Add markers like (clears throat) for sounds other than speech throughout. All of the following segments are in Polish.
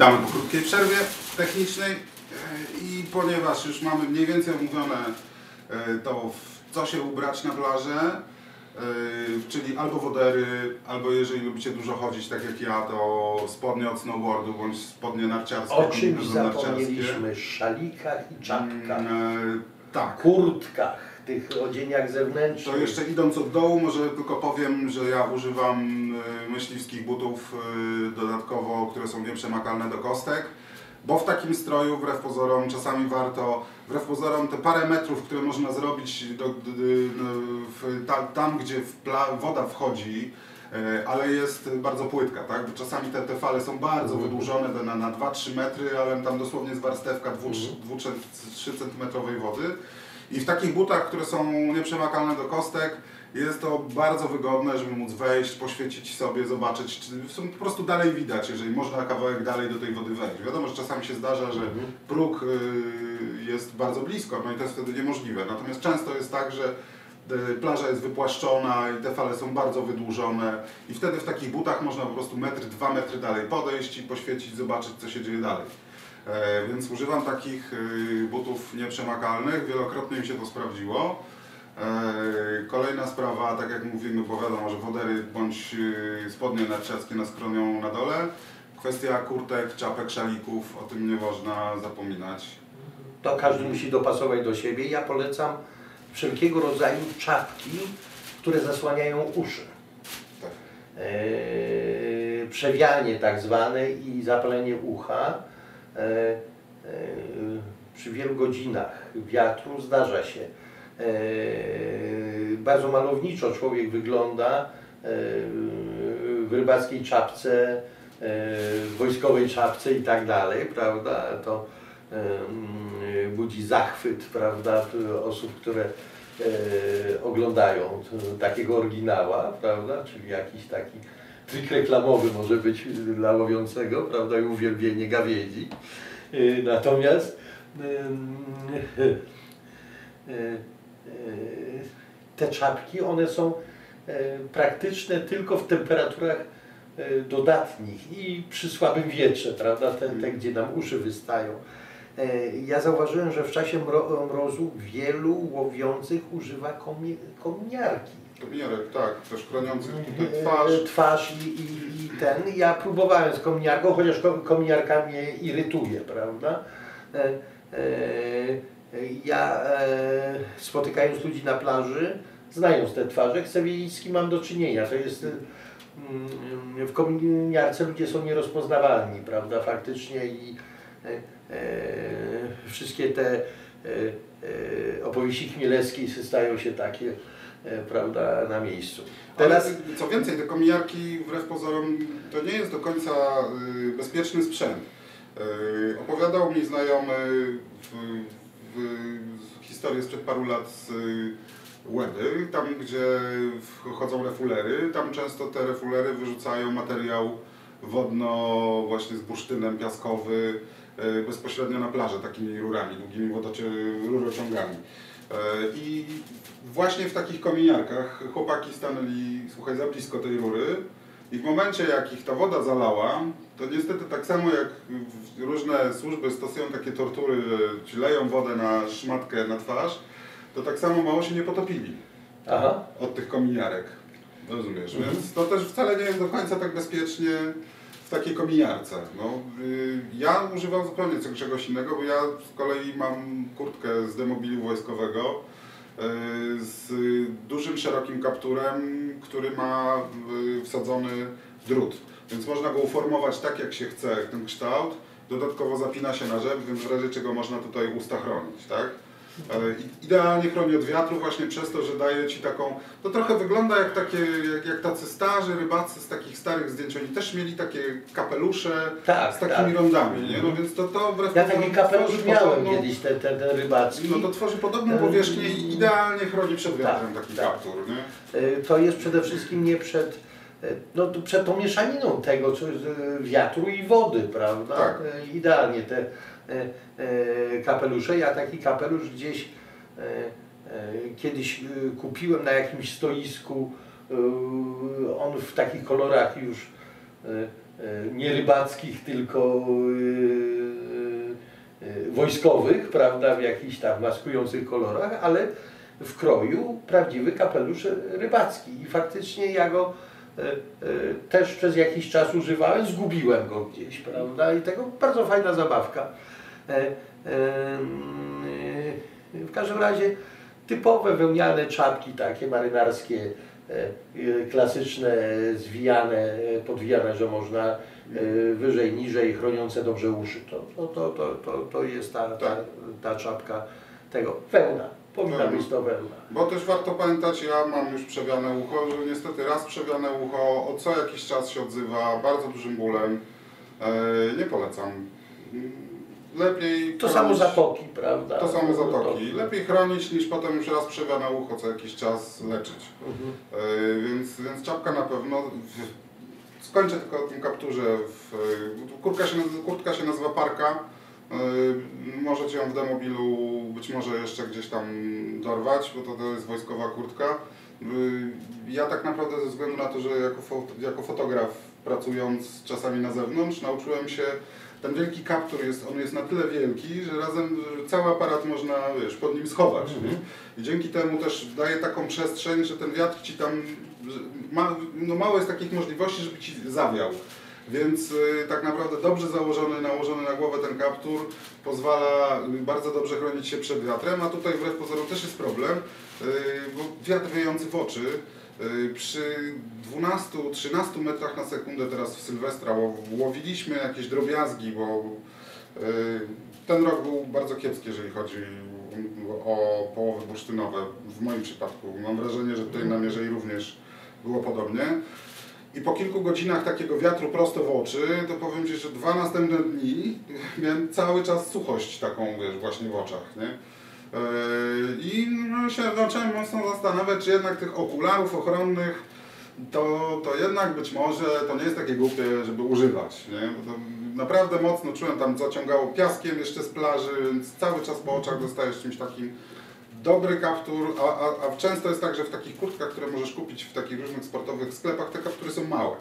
Witamy po krótkiej przerwie technicznej e, i ponieważ już mamy mniej więcej omówione e, to, w co się ubrać na plażę, e, czyli albo wodery, albo jeżeli lubicie dużo chodzić, tak jak ja, to spodnie od snowboardu, bądź spodnie narciarskie, O czymś zapomnieliśmy, szalikach i czapkach, Mm, Tak. kurtkach, tych odzieniach zewnętrznych. To jeszcze idąc od dołu, może tylko powiem, że ja używam y, myśliwskich butów y, dodatkowo, które są nieprzemakalne do kostek, bo w takim stroju, wbrew pozorom, czasami warto, wbrew pozorom, te parę metrów, które można zrobić do, do, do, w, ta, tam, gdzie woda wchodzi, y, ale jest bardzo płytka, tak? Bo czasami te, te fale są bardzo Mhm. wydłużone na, na 2-3 metry, ale tam dosłownie jest warstewka Mhm. 2-3 cm wody. I w takich butach, które są nieprzemakalne do kostek, jest to bardzo wygodne, żeby móc wejść, poświecić sobie, zobaczyć, czy są po prostu dalej widać, jeżeli można kawałek dalej do tej wody wejść. Wiadomo, że czasami się zdarza, że próg y, jest bardzo blisko, no i to jest wtedy niemożliwe. Natomiast często jest tak, że y, plaża jest wypłaszczona i te fale są bardzo wydłużone i wtedy w takich butach można po prostu metr, dwa metry dalej podejść i poświecić, zobaczyć, co się dzieje dalej. E, więc używam takich y, butów nieprzemakalnych, wielokrotnie mi się to sprawdziło. E, Kolejna sprawa, tak jak mówimy, bo wiadomo, że wodery bądź y, spodnie narciarskie nas chronią na dole. Kwestia kurtek, czapek, szalików, o tym nie można zapominać. To każdy musi dopasować do siebie. Ja polecam wszelkiego rodzaju czapki, które zasłaniają uszy. Tak. Eee, przewianie tak zwane i zapalenie ucha. Eee, eee, przy wielu godzinach wiatru zdarza się. Eee, bardzo malowniczo człowiek wygląda w rybackiej czapce, w wojskowej czapce i tak dalej, prawda? To em, budzi zachwyt, prawda, osób, które e, oglądają takiego oryginała, prawda, czyli jakiś taki trik reklamowy może być dla łowiącego, prawda, i uwielbienie gawiedzi. E, Natomiast e, e, te czapki, one są praktyczne tylko w temperaturach dodatnich i przy słabym wietrze, prawda, te, te gdzie nam uszy wystają. Ja zauważyłem, że w czasie mro, mrozu wielu łowiących używa komi, kominiarki. Kominiarek, tak, też chroniących tutaj E, twarz. Twarz i, i, i ten. Ja próbowałem z kominiarką, chociaż ko- kominiarka mnie irytuje, prawda? E, e, Ja spotykając ludzi na plaży, znając te twarze, chcę wiedzieć z kim mam do czynienia. To jest mm, w kominiarce ludzie są nierozpoznawalni, prawda, faktycznie i wszystkie te opowieści chmielewskie stają się takie, prawda, na miejscu. Teraz... Ale co więcej, te kominiarki wbrew pozorom to nie jest do końca y, bezpieczny sprzęt. Y, opowiadał mi znajomy w, w, historię sprzed paru lat z y, Łeby, tam gdzie wchodzą refulery, tam często te refulery wyrzucają materiał wodno właśnie z bursztynem piaskowy bezpośrednio na plażę takimi rurami, długimi. E, I właśnie w takich kominiarkach chłopaki stanęli, słuchaj, za blisko tej rury i w momencie jak ich ta woda zalała, to niestety tak samo jak różne służby stosują takie tortury, leją wodę na szmatkę, na twarz, to tak samo mało się nie potopili Aha. od tych kominiarek. Rozumiesz? Więc to też wcale nie jest do końca tak bezpiecznie w takiej kominiarce. No, y, ja używam zupełnie czegoś innego, bo ja z kolei mam kurtkę z demobilu wojskowego z dużym, szerokim kapturem, który ma y, wsadzony drut. Więc można go uformować tak, jak się chce, ten kształt. Dodatkowo zapina się na rzep, więc w razie czego można tutaj usta chronić, tak? Idealnie chroni od wiatru właśnie przez to, że daje Ci taką... To trochę wygląda jak takie, jak, jak tacy starzy rybacy z takich starych zdjęć. Oni też mieli takie kapelusze Tak, z takimi tak. rondami, nie? No więc to, to wbrew Ja taki kapelusz miałem podobną- kiedyś, ten, ten, ten rybacki. No to tworzy podobną powierzchnię i idealnie chroni przed wiatrem tak, taki tak. kaptur, nie? Y, To jest przede wszystkim nie przed, y, no, przed tą mieszaniną tego, co wiatru i wody, prawda? Tak. Y, Idealnie te kapelusze. Ja taki kapelusz gdzieś y, kiedyś kupiłem na jakimś stoisku. On w takich kolorach już e, nie rybackich, tylko e, e, wojskowych, prawda, w jakichś tam maskujących kolorach, ale w kroju prawdziwy kapelusz rybacki. I faktycznie ja go e, e, też przez jakiś czas używałem, zgubiłem go gdzieś, prawda, i tego bardzo fajna zabawka. E, mm, W każdym razie typowe wełniane czapki takie marynarskie, e, klasyczne, zwijane, podwijane, że można e, wyżej, niżej, chroniące dobrze uszy. To, to, to, to, to, jest ta, ta, ta czapka tego. Wełna. Powinna być to wełna. Bo też warto pamiętać, ja mam już przewiane ucho, że niestety raz przewiane ucho o co jakiś czas się odzywa bardzo dużym bólem. Nie polecam. Lepiej To chronić- samo zatoki, prawda? To samo zatoki. To- Lepiej chronić niż potem już raz przewiane ucho co jakiś czas leczyć. Mhm. E, więc, więc czapka na pewno. W- Skończę tylko o tym kapturze. W, e, kurtka, się, kurtka się nazywa Parka. E, Możecie ją w demobilu być może jeszcze gdzieś tam dorwać, bo to, to jest wojskowa kurtka. E, Ja tak naprawdę ze względu na to, że jako, fo, jako fotograf pracując czasami na zewnątrz nauczyłem się ten wielki kaptur jest, on jest na tyle wielki, że razem że cały aparat można wiesz, pod nim schować. Mhm. nie? I dzięki temu też daje taką przestrzeń, że ten wiatr ci tam, ma, no mało jest takich możliwości, żeby ci zawiał. Więc y, tak naprawdę dobrze założony, nałożony na głowę ten kaptur pozwala y, bardzo dobrze chronić się przed wiatrem, a tutaj wbrew pozorom też jest problem, y, bo wiatr wiejący w oczy przy 12-13 metrach na sekundę teraz w Sylwestra łow- łowiliśmy jakieś drobiazgi, bo y, ten rok był bardzo kiepski, jeżeli chodzi o połowy bursztynowe. W moim przypadku mam wrażenie, że tutaj na Mierzei również było podobnie. I po kilku godzinach takiego wiatru prosto w oczy, to powiem Ci, że dwa następne dni miałem cały czas suchość taką, wiesz, właśnie w oczach, nie? Yy, I no, się zacząłem mocno zastanawiać, czy jednak tych okularów ochronnych to, to jednak być może to nie jest takie głupie, żeby używać, nie? Bo to naprawdę mocno czułem, tam zaciągało piaskiem jeszcze z plaży, więc cały czas po oczach dostajesz czymś takim dobry kaptur, a, a, a często jest tak, że w takich kurtkach, które możesz kupić w takich różnych sportowych sklepach, te kaptury są małe.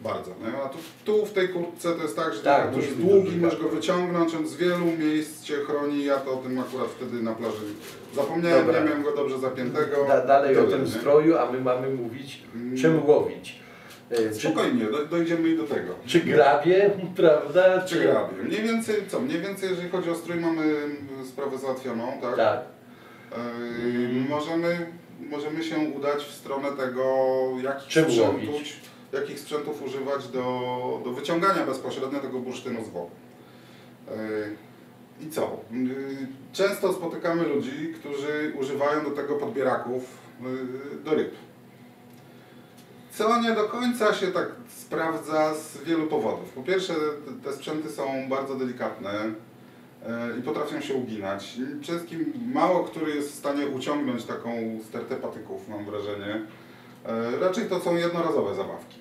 Bardzo. Nie? A tu, tu w tej kurtce to jest tak, że Tak, ten kaptur jest długi, duży możesz go kaptur. wyciągnąć, on z wielu miejsc Cię chroni. Ja to o tym akurat wtedy na plaży zapomniałem, Dobra. nie miałem go dobrze zapiętego. Da, dalej o Tyle, tym nie? stroju, a my mamy mówić, Mm. czym łowić. E, Czy, Spokojnie, do, dojdziemy i do tego. czy grabie, (laughs) prawda? Czy grabie? Mniej więcej, co? Mniej więcej, jeżeli chodzi o strój, mamy mm, sprawę załatwioną, tak? Tak. Yy, możemy, możemy się udać w stronę tego, jakich Czym sprzętów, łowić? Jakich sprzętów używać do, do wyciągania bezpośrednio tego bursztynu z wody. Yy, I co? Yy, Często spotykamy ludzi, którzy używają do tego podbieraków yy, do ryb. Co nie do końca się tak sprawdza z wielu powodów. Po pierwsze, te- sprzęty są bardzo delikatne e, i potrafią się uginać. Przede wszystkim mało który jest w stanie uciągnąć taką stertę patyków, mam wrażenie. E, Raczej to są jednorazowe zabawki.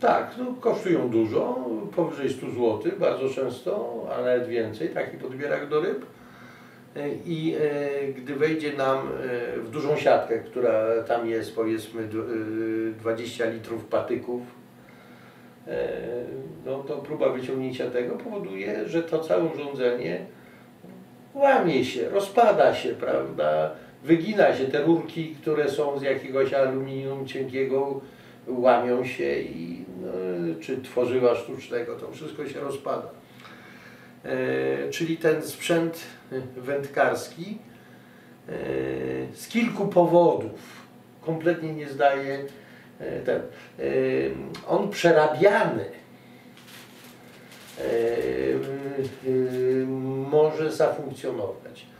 Tak, no, kosztują dużo, powyżej 100 zł, bardzo często, a nawet więcej, taki podbierak do ryb. E, I e, gdy wejdzie nam e, w dużą siatkę, która tam jest powiedzmy e, 20 litrów patyków, e, no to próba wyciągnięcia tego powoduje, że to całe urządzenie łamie się, rozpada się, prawda? Wygina się te rurki, które są z jakiegoś aluminium cienkiego, łamią się i no, czy tworzywa sztucznego, to wszystko się rozpada. E, czyli ten sprzęt wędkarski e, z kilku powodów kompletnie nie zdaje e, ten. E, on przerabiany e, e, może zafunkcjonować.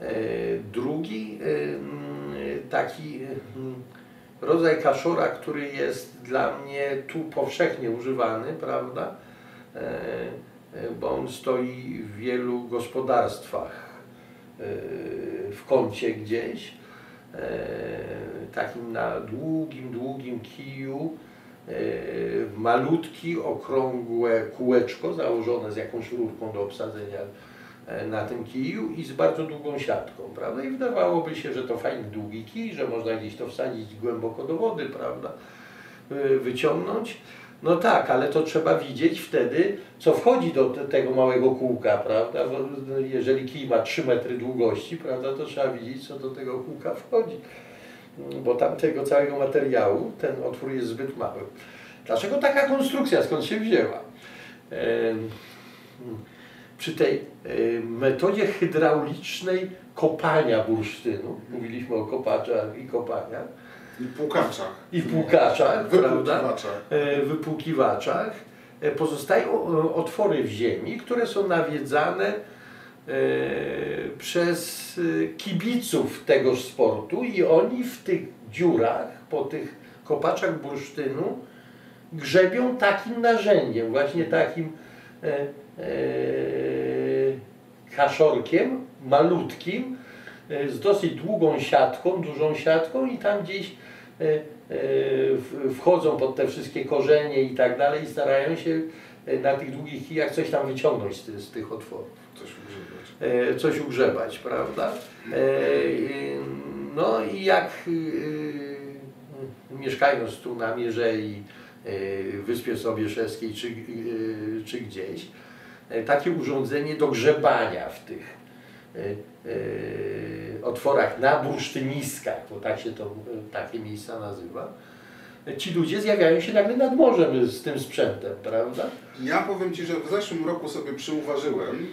E, Drugi e, taki m, rodzaj kaszora, który jest dla mnie tu powszechnie używany, prawda? E, e, Bo on stoi w wielu gospodarstwach e, w kącie gdzieś, e, takim na długim, długim kiju, e, malutki, okrągłe kółeczko założone z jakąś rurką do obsadzenia e, na tym kiju i z bardzo długą siatką, prawda? I wydawałoby się, że to fajny długi kij, że można gdzieś to wsadzić głęboko do wody, prawda? E, Wyciągnąć. No tak, ale to trzeba widzieć wtedy, co wchodzi do te, tego małego kółka, prawda? Bo no, jeżeli kij ma 3 metry długości, prawda, to trzeba widzieć, co do tego kółka wchodzi. Mm, Bo tam tego całego materiału, ten otwór jest zbyt mały. Dlaczego taka konstrukcja, skąd się wzięła? Em, Przy tej e, metodzie hydraulicznej kopania bursztynu, mówiliśmy o kopaczach i kopaniach, I płukaczach. i płukaczach, prawda? Wypłukiwaczach. e, wypłukiwaczach e, pozostają otwory w ziemi, które są nawiedzane e, przez kibiców tegoż sportu i oni w tych dziurach, po tych kopaczach bursztynu grzebią takim narzędziem, właśnie takim e, kaszorkiem malutkim, e, z dosyć długą siatką, dużą siatką i tam gdzieś e, e, wchodzą pod te wszystkie korzenie i tak dalej i starają się na tych długich kijach coś tam wyciągnąć z, z tych otworów Coś ugrzebać. coś ugrzebać, prawda? No i jak mieszkając tu na Mierzei, Wyspie Sobieszewskiej czy, czy gdzieś, takie urządzenie do grzebania w tych e, e, otworach na bursztyniskach, bo tak się to e, takie miejsca nazywa, ci ludzie zjawiają się nagle nad morzem z tym sprzętem, prawda? Ja powiem Ci, że w zeszłym roku sobie przyuważyłem,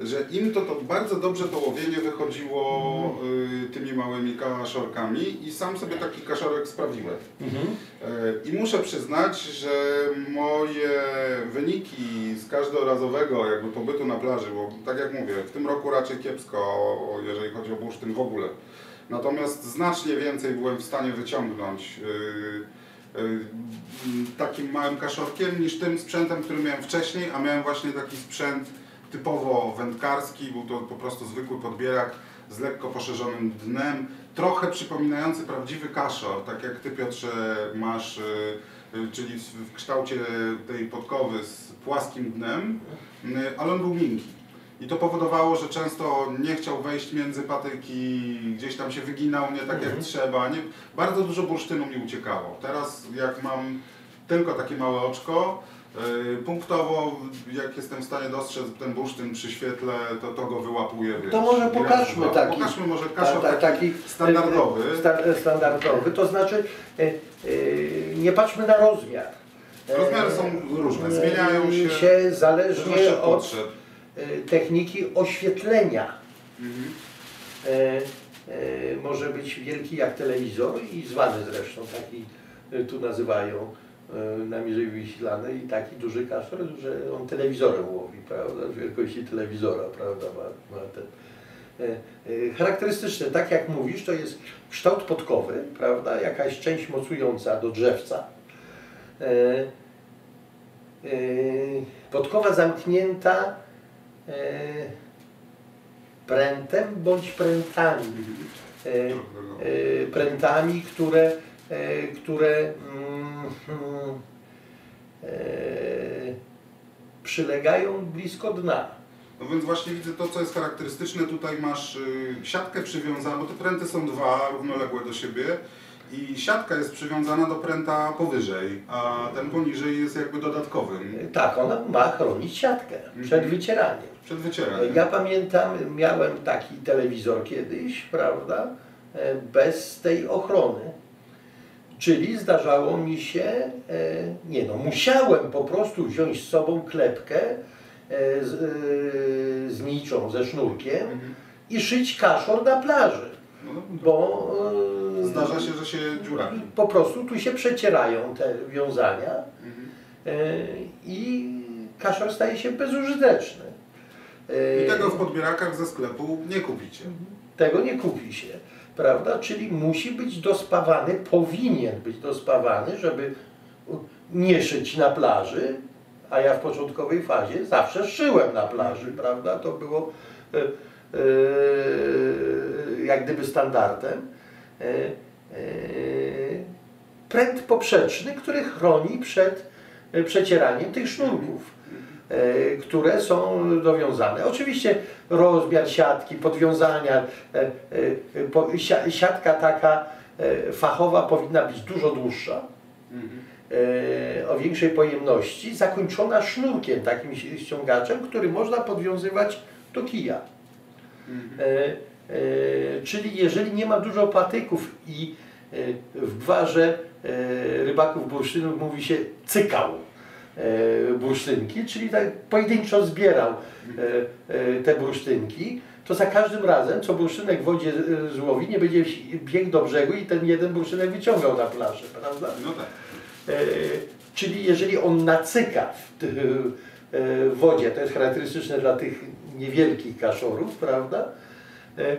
że im to, to bardzo dobrze to łowienie wychodziło y, tymi małymi kaszorkami i sam sobie taki kaszorek sprawiłem. Y, I muszę przyznać, że moje wyniki z każdorazowego jakby pobytu na plaży, bo tak jak mówię, w tym roku raczej kiepsko, jeżeli chodzi o bursztyn w ogóle. Natomiast znacznie więcej byłem w stanie wyciągnąć y, y, takim małym kaszorkiem niż tym sprzętem, który miałem wcześniej, a miałem właśnie taki sprzęt typowo wędkarski, był to po prostu zwykły podbierak z lekko poszerzonym dnem, trochę przypominający prawdziwy kaszor, tak jak Ty Piotrze masz, y, y, czyli w kształcie tej podkowy z płaskim dnem, y, ale on był miękki. I to powodowało, że często nie chciał wejść między patyki, gdzieś tam się wyginał nie tak jak Mhm. trzeba. Nie, bardzo dużo bursztynu mi uciekało. Teraz jak mam tylko takie małe oczko, punktowo jak jestem w stanie dostrzec ten bursztyn przy świetle, to, to go wyłapuję. To może pokażmy dwa. taki- Pokażmy może kaszor ta- taki, standardowy. e, sta- standardowy, to znaczy e, e, nie patrzmy na rozmiar. E, Rozmiary są różne, zmieniają się. się zależnie od potrzeb. e, techniki oświetlenia. Mhm. E, e, może być wielki jak telewizor i zwany zresztą, taki e, tu nazywają e, na Mierzei Wiślanej i taki duży kaszor, że on telewizorem łowi, prawda, wielkości telewizora, prawda, ma, ma ten. E, e, Charakterystyczne, tak jak mówisz, to jest kształt podkowy, prawda, jakaś część mocująca do drzewca. E, Podkowa zamknięta prętem bądź prętami. Prętami, które, które mm, mm, e, przylegają blisko dna. No więc właśnie widzę to, co jest charakterystyczne. Tutaj masz y, siatkę przywiązaną, bo te pręty są dwa, równoległe do siebie. I siatka jest przywiązana do pręta powyżej, a ten poniżej jest jakby dodatkowym E, Tak, ona ma chronić siatkę przed wycieraniem. przed wycieraniem. Ja pamiętam, miałem taki telewizor kiedyś, prawda, e, bez tej ochrony. Czyli zdarzało mi się, e, nie no, musiałem po prostu wziąć z sobą klepkę e, z, e, z niczą, ze sznurkiem Mhm. i szyć kaszor na plaży, No, bo zdarza się, że się dziurawi. po prostu tu się przecierają te wiązania Mhm. i kaszor staje się bezużyteczny. I tego w podbierakach ze sklepu nie kupicie. tego nie kupi się, prawda? Czyli musi być dospawany, powinien być dospawany, żeby nie szyć na plaży, a ja w początkowej fazie zawsze szyłem na plaży, prawda? To było e, e, jak gdyby standardem. E, e, pręt poprzeczny, który chroni przed przecieraniem tych sznurków które są dowiązane. Oczywiście rozmiar siatki, podwiązania, e, e, siatka taka e, fachowa powinna być dużo dłuższa, e, o większej pojemności, zakończona sznurkiem, takim ściągaczem, który można podwiązywać do kija. E, e, czyli jeżeli nie ma dużo patyków i e, w gwarze e, rybaków bursztynów mówi się cykał e, bursztynki, czyli tak pojedynczo zbierał e, e, te bursztynki, to za każdym razem, co bursztynek w wodzie e, złowi, nie będzie biegł do brzegu i ten jeden bursztynek wyciągał na plażę, prawda? No tak. E, czyli jeżeli on nacyka w, e, wodzie, to jest charakterystyczne dla tych niewielkich kaszorów, prawda? E, e,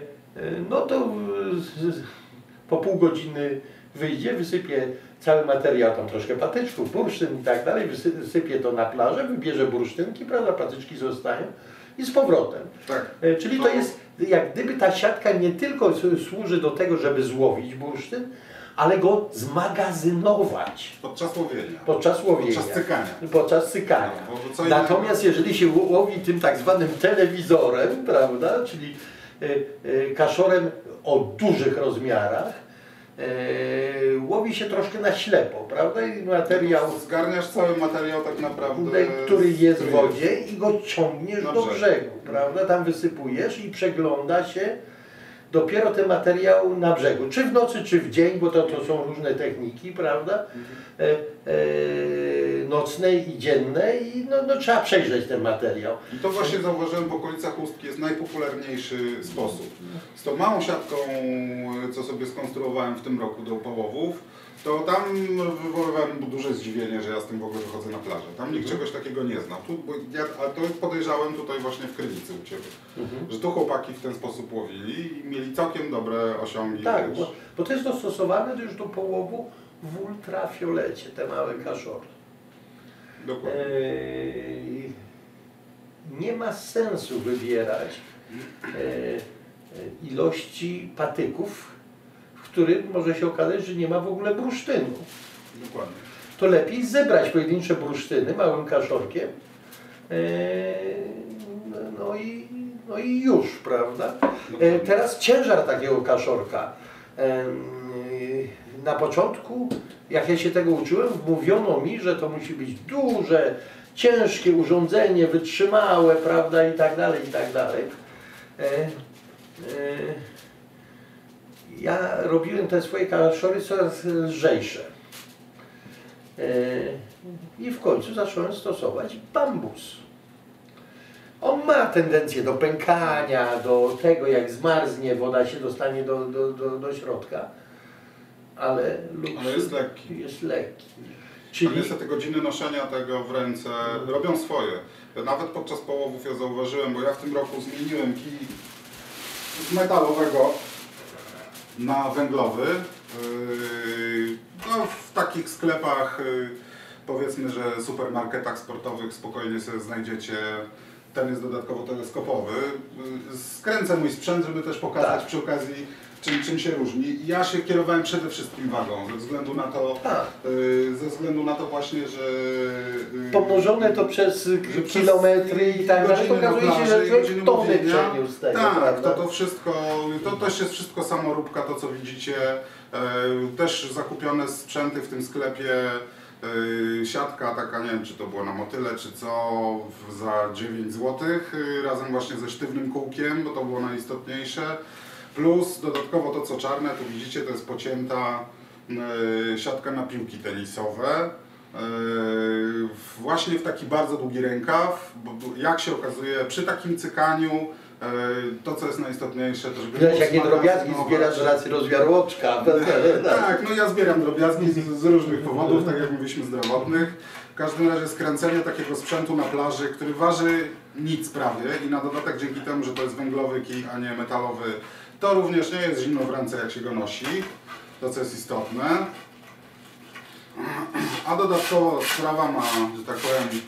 no to po pół godziny wyjdzie, wysypie cały materiał, tam troszkę patyczków, bursztyn i tak dalej, wysy- wysypie to na plażę, wybierze bursztynki, prawda, patyczki zostają i z powrotem. Tak. E, Czyli to jest, jak gdyby ta siatka nie tylko służy do tego, żeby złowić bursztyn, ale go zmagazynować Podczas łowienia. podczas łowienia. Podczas cykania. Podczas cykania. No, Natomiast jeżeli się ło- łowi tym tak zwanym telewizorem, prawda, czyli e, e, kaszorem o dużych rozmiarach, łowi się troszkę na ślepo, prawda, i materiał, Zgarniasz cały materiał tak naprawdę. który jest w wodzie i go ciągniesz do brzeg. brzegu, prawda, tam wysypujesz i przegląda się dopiero ten materiał na brzegu, czy w nocy, czy w dzień, bo to, to są różne techniki, prawda, e, e, nocnej i dziennej i no, no, trzeba przejrzeć ten materiał. I to właśnie zauważyłem w okolicach Ustki jest najpopularniejszy sposób. Z tą małą siatką, co sobie skonstruowałem w tym roku do połowów, to tam wywoływałem duże zdziwienie, że ja z tym w ogóle wychodzę na plażę. Tam nikt czegoś takiego nie znał. Tu, bo ja, a to podejrzałem tutaj właśnie w Krynicy u Ciebie, że tu chłopaki w ten sposób łowili i mieli całkiem dobre osiągi. Tak, bo, bo to jest dostosowane już do połowu w ultrafiolecie, te małe kaszory. Dokładnie. Eee, nie ma sensu wybierać eee, ilości patyków, którym może się okazać, że nie ma w ogóle bursztynu. Dokładnie. To lepiej zebrać pojedyncze bursztyny małym kaszorkiem eee, no, i, no i już, prawda? E, Teraz ciężar takiego kaszorka. Em, Na początku, jak ja się tego uczyłem, mówiono mi, że to musi być duże, ciężkie urządzenie, wytrzymałe, prawda, i tak dalej, i tak dalej. Ja robiłem te swoje kaszory coraz lżejsze. E, I w końcu zacząłem stosować bambus. On ma tendencję do pękania, do tego jak zmarznie, woda się dostanie do, do, do, do środka, ale, Ale jest lekki. Jest lekki. Czyli... Niestety godziny noszenia tego w ręce robią swoje. Nawet podczas połowów ja zauważyłem, bo ja w tym roku zmieniłem kij z metalowego na węglowy. Yy, No, w takich sklepach, yy, powiedzmy, że supermarketach sportowych spokojnie sobie znajdziecie. Ten jest dodatkowo teleskopowy. Yy, Skręcę mój sprzęt, żeby też pokazać Tak. przy okazji, czym, czym się różni. Ja się kierowałem przede wszystkim wagą, ze względu na to, Tak. yy, ze względu na to właśnie, że yy, pomnożone to przez kilometry i tak dalej, okazuje się, że człowiek tony przeniósł tego, Tak, prawda? to, to wszystko, to też jest wszystko samoróbka, to co widzicie. E, też zakupione sprzęty w tym sklepie. E, siatka taka, nie wiem czy to było na motyle czy co, za 9 zł, razem właśnie ze sztywnym kółkiem, bo to było najistotniejsze. Plus dodatkowo to co czarne, tu widzicie, to jest pocięta e, siatka na piłki tenisowe. E, Właśnie w taki bardzo długi rękaw, bo jak się okazuje, przy takim cykaniu e, to co jest najistotniejsze, to żeby Widać jakie drobiazgi magazynować- zbierasz z racji rozmiaru oczka. (laughs) tak, no ja zbieram drobiazgi z, z różnych powodów, tak jak mówiliśmy, zdrowotnych. W każdym razie skręcenie takiego sprzętu na plaży, który waży nic prawie i na dodatek dzięki temu, że to jest węglowy kij, a nie metalowy, to również nie jest zimno w ręce jak się go nosi, to co jest istotne. A dodatkowo sprawa ma, że tak powiem,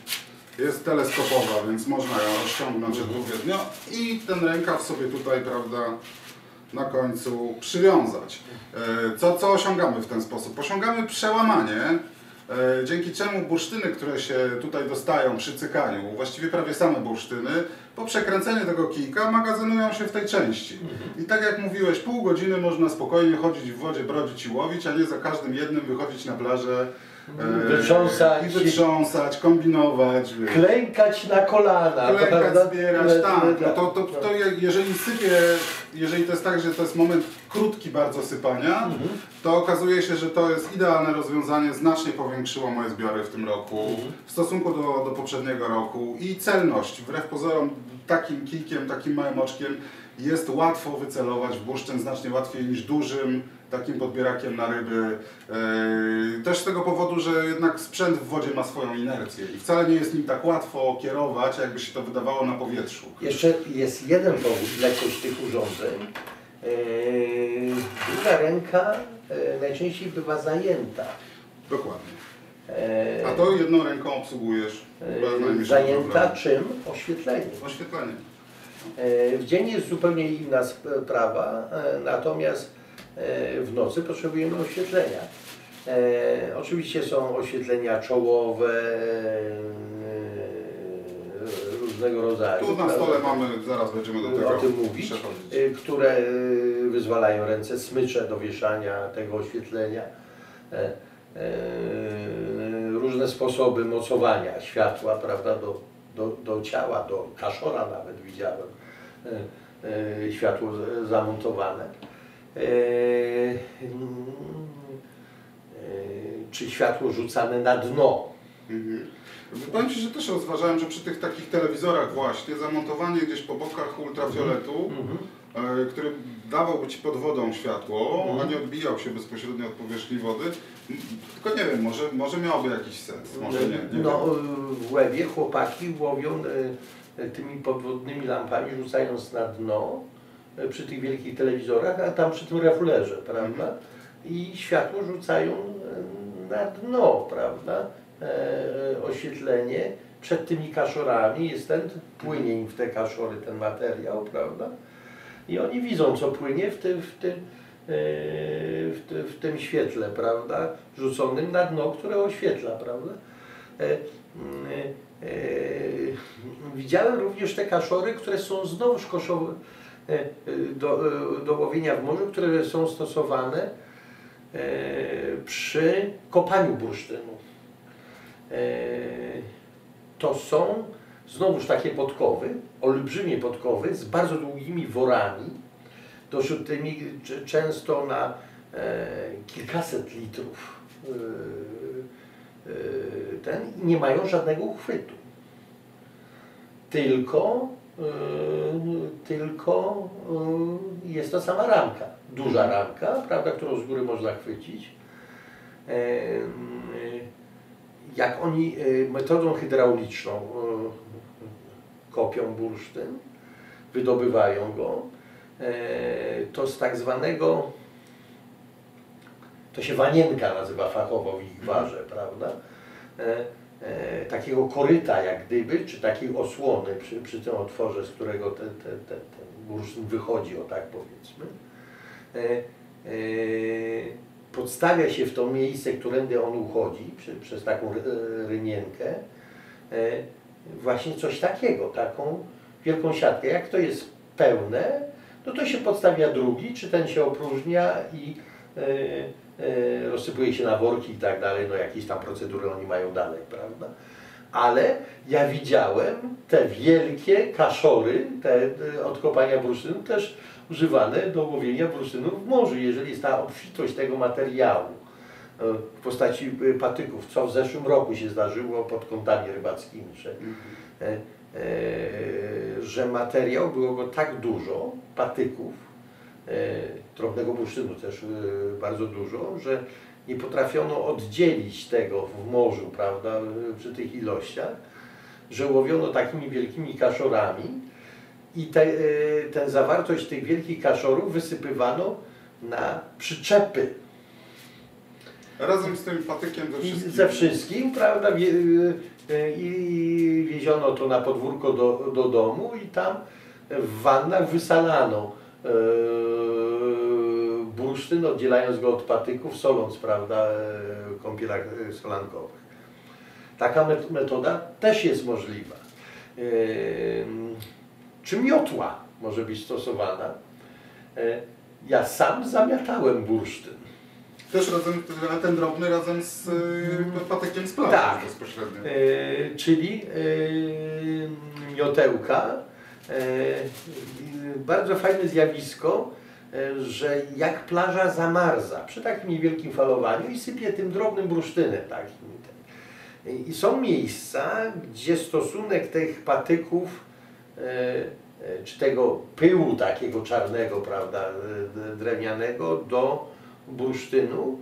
jest teleskopowa, więc można ją rozciągnąć odpowiednio i ten rękaw sobie tutaj, prawda, na końcu przywiązać. E, Co, co osiągamy w ten sposób? Osiągamy przełamanie, dzięki czemu bursztyny, które się tutaj dostają przy cykaniu, właściwie prawie same bursztyny, po przekręceniu tego kijka magazynują się w tej części. I tak jak mówiłeś, pół godziny można spokojnie chodzić w wodzie, brodzić i łowić, a nie za każdym jednym wychodzić na plażę e, Wytrząsać. i wytrząsać, kombinować. wiesz. Klękać na kolana, Klękać, zbierać, Le- tak. No to, to, to jak- jeżeli sypie, jeżeli to jest tak, że to jest moment krótki bardzo sypania, Mhm. to okazuje się, że to jest idealne rozwiązanie, znacznie powiększyło moje zbiory w tym roku Mhm. w stosunku do, do poprzedniego roku i celność, wbrew pozorom takim kijkiem, takim małym oczkiem jest łatwo wycelować w bursztyn, znacznie łatwiej niż dużym takim podbierakiem na ryby. Yy, też z tego powodu, że jednak sprzęt w wodzie ma swoją inercję i wcale nie jest nim tak łatwo kierować, jakby się to wydawało na powietrzu. Jeszcze jest jeden powód lekkość tych urządzeń. Yy, Druga ręka e, najczęściej bywa zajęta. Dokładnie. E, A to jedną ręką obsługujesz bez e, Zajęta problemu. czym? Oświetleniem. Oświetlenie. E, W dzień jest zupełnie inna sprawa, e, natomiast e, w nocy potrzebujemy oświetlenia. E, Oczywiście są oświetlenia czołowe, e, różnego rodzaju. Tu na stole mamy, zaraz będziemy do tego o tym mówić, które wyzwalają ręce smycze do wieszania tego oświetlenia. E, e, Różne sposoby mocowania światła, prawda, do, do, do ciała, do kaszora nawet widziałem e, e, światło zamontowane. E, Czy światło rzucane na dno. Mhm. Powiem Ci, że też rozważałem, że przy tych takich telewizorach właśnie zamontowanie gdzieś po bokach ultrafioletu, Mhm. e, który dawałby Ci pod wodą światło, Mhm. a nie odbijał się bezpośrednio od powierzchni wody, tylko nie wiem, może, może miałoby jakiś sens, może nie, nie no, wiem. w łebie chłopaki łowią e, tymi podwodnymi lampami, rzucając na dno przy tych wielkich telewizorach, a tam przy tym reflerze, prawda? Mhm. I światło rzucają e, na dno, prawda? E, oświetlenie przed tymi kaszorami jest ten, płynie im w te kaszory ten materiał, prawda? I oni widzą, co płynie w tym, w tym, e, w, w tym świetle, prawda? Rzuconym na dno, które oświetla, prawda? E, mm, e, widziałem również te kaszory, które są znowuż koszowe e, e, do, e, do łowienia w morzu, które są stosowane e, przy kopaniu bursztynu. E, to są znowuż takie podkowy, olbrzymie podkowy z bardzo długimi worami, doszutymi c- często na e, kilkaset litrów. E, e, ten nie mają żadnego uchwytu. Tylko, e, tylko e, jest to sama ramka, duża ramka, prawda, którą z góry można chwycić. E, e, jak oni e, metodą hydrauliczną e, kopią bursztyn, wydobywają go, e, to z tak zwanego, to się wanienka nazywa fachowo w ich warze, prawda? E, takiego koryta jak gdyby, czy takiej osłony przy, przy tym otworze, z którego ten, ten, ten, ten bursztyn wychodzi, o tak powiedzmy. E, e, podstawia się w to miejsce, którędy on uchodzi, przy, przez taką ry- rynienkę, e, właśnie coś takiego, taką wielką siatkę. Jak to jest pełne, no to się podstawia drugi, czy ten się opróżnia i rozsypuje się na worki i tak dalej, no jakieś tam procedury oni mają dalej, prawda? Ale ja widziałem te wielkie kaszory, te, te od kopania bursztynu też używane do łowienia bursztynu w morzu, jeżeli jest ta obfitość tego materiału e, w postaci e, patyków, co w zeszłym roku się zdarzyło pod kątami rybackimi, że, e, e, że materiał było go tak dużo, patyków, e, drobnego bursztynu też e, bardzo dużo, że nie potrafiono oddzielić tego w morzu, prawda, e, przy tych ilościach, że łowiono takimi wielkimi kaszorami i te, e, tę zawartość tych wielkich kaszorów wysypywano na przyczepy Razem z tym patykiem ze wszystkim. ze wszystkim, prawda, e, i wieziono to na podwórko do, do domu i tam w wannach wysalano e, bursztyn, oddzielając go od patyków, soląc, prawda, e, w kąpielach e, solankowych. Taka met- metoda też jest możliwa. E, Czy miotła może być stosowana? E, Ja sam zamiatałem bursztyn. Też razem, ten drobny razem z y, patykiem z plaży Tak. bezpośrednio. E, czyli e, miotełka. E, bardzo fajne zjawisko, e, że jak plaża zamarza przy takim niewielkim falowaniu i sypie tym drobnym bursztynem takim. I są miejsca, gdzie stosunek tych patyków e, czy tego pyłu takiego czarnego, prawda, drewnianego do bursztynu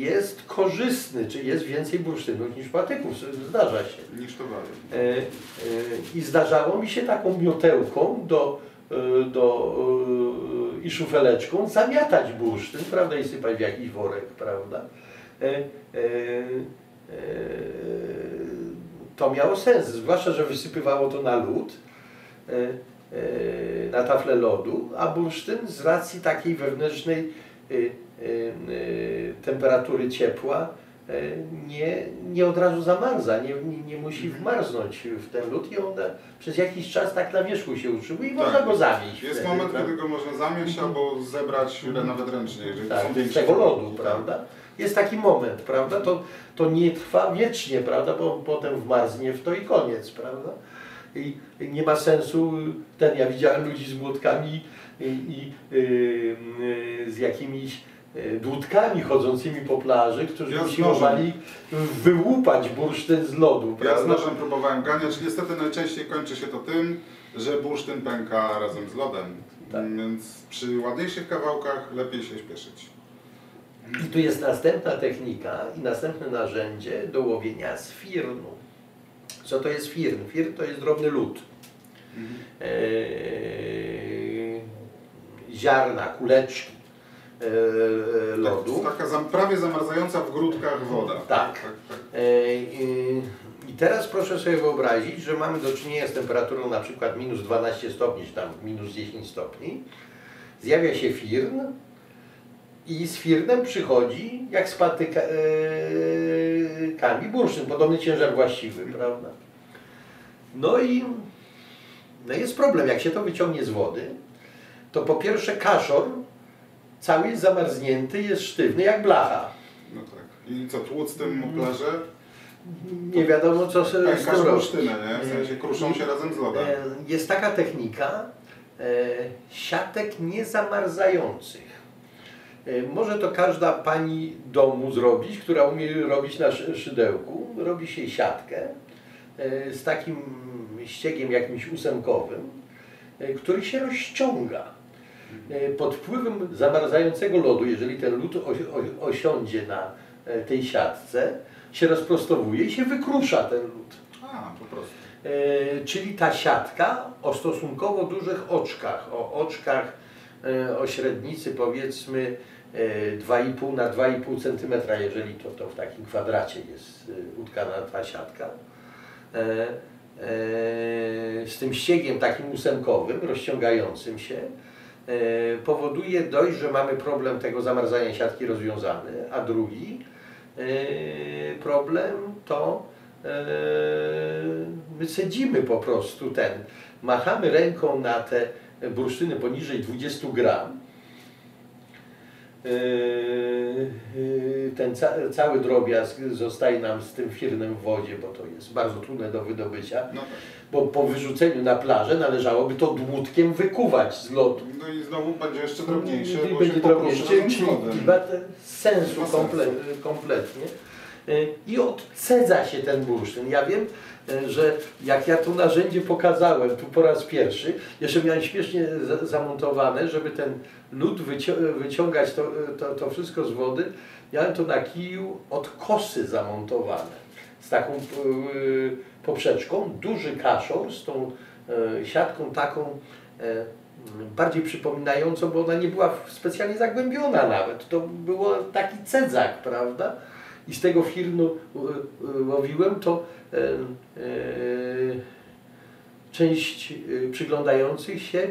jest korzystny, czy jest więcej bursztynów niż patyków, zdarza się. Niż to dalej. E, e, I zdarzało mi się taką miotełką do, e, do, i szufeleczką zamiatać bursztyn, prawda, i sypać w jakiś worek, prawda. To miało sens, zwłaszcza, że wysypywało to na lód, na taflę lodu, a bursztyn z racji takiej wewnętrznej temperatury ciepła e, nie, nie od razu zamarza, nie, nie, nie musi wmarznąć w ten lód i on przez jakiś czas tak na wierzchu się utrzymuje i Tak, można go zamieść. Jest wtedy, moment, prawda? kiedy go można zamieść albo zebrać nawet ręcznie, jeżeli to są Tak, z większe tego lodu, prawda? Jest taki moment, prawda? To, to nie trwa wiecznie, prawda? Bo potem wmarznie w to i koniec, prawda? I nie ma sensu, ten, ja widziałem ludzi z młotkami i, i y, y, z jakimiś y, dłudkami chodzącymi po plaży, którzy Ja usiłowali wyłupać bursztyn z lodu, Ja z prawda? nożem próbowałem ganiać. Niestety najczęściej kończy się to tym, że bursztyn pęka razem z lodem. Tak. Więc przy ładniejszych kawałkach lepiej się śpieszyć. I tu jest następna technika i następne narzędzie do łowienia z firnu. Co to jest firn? Firn to jest drobny lód. Eee, ziarna, kuleczki lodu. Tak, taka zam, prawie zamarzająca w grudkach woda. Tak. tak, tak. Eee, I teraz proszę sobie wyobrazić, że mamy do czynienia z temperaturą na przykład minus 12 stopni, czy tam minus 10 stopni. Zjawia się firn i z firnem przychodzi, jak z patykami, bursztyn, podobny ciężar właściwy, prawda? No i no jest problem, jak się to wyciągnie z wody, to po pierwsze kaszor cały jest zamarznięty, jest sztywny jak blacha. No tak. I co, tłuc tym plaże? Nie wiadomo co z z Pękasz tym robić. bursztynę, nie? W sensie kruszą się razem z lodem. Jest taka technika e, siatek niezamarzających. E, Może to każda pani domu zrobić, która umie robić na szy- szydełku. Robi się siatkę e, z takim ściegiem jakimś ósemkowym, który się rozciąga. E, Pod wpływem zamarzającego lodu, jeżeli ten lód osiądzie na e, tej siatce, się rozprostowuje i się wykrusza ten lód. A, po prostu. E, czyli ta siatka o stosunkowo dużych oczkach, o oczkach o średnicy powiedzmy e, 2,5 na 2,5 cm, jeżeli to, to w takim kwadracie jest utkana ta siatka. Z tym ściegiem takim ósemkowym, rozciągającym się, powoduje dość, że mamy problem tego zamarzania siatki rozwiązany, a drugi e, problem to e, my cedzimy po prostu ten, machamy ręką na te bursztyny poniżej 20 gram. E, e, Ten ca cały drobiazg zostaje nam z tym firnem w wodzie, bo to jest bardzo trudne do wydobycia, No tak. bo po wyrzuceniu na plażę należałoby to dłutkiem wykuwać z lodu. No i znowu będzie jeszcze drobniejsze, I bo będzie razem czyli sensu komple kompletnie. Y, I odcedza się ten bursztyn. Ja wiem, że jak ja to narzędzie pokazałem tu po raz pierwszy, jeszcze miałem śmiesznie za- zamontowane, żeby ten wycią wyciągać to, to, to wszystko z wody, miałem to na kiju od kosy zamontowane. Z taką y, poprzeczką, duży kaszor z tą siatką taką bardziej przypominającą, bo ona nie była specjalnie zagłębiona nawet. To było taki cedzak, prawda? I z tego firnu y, łowiłem, to e, e, część y, przyglądających się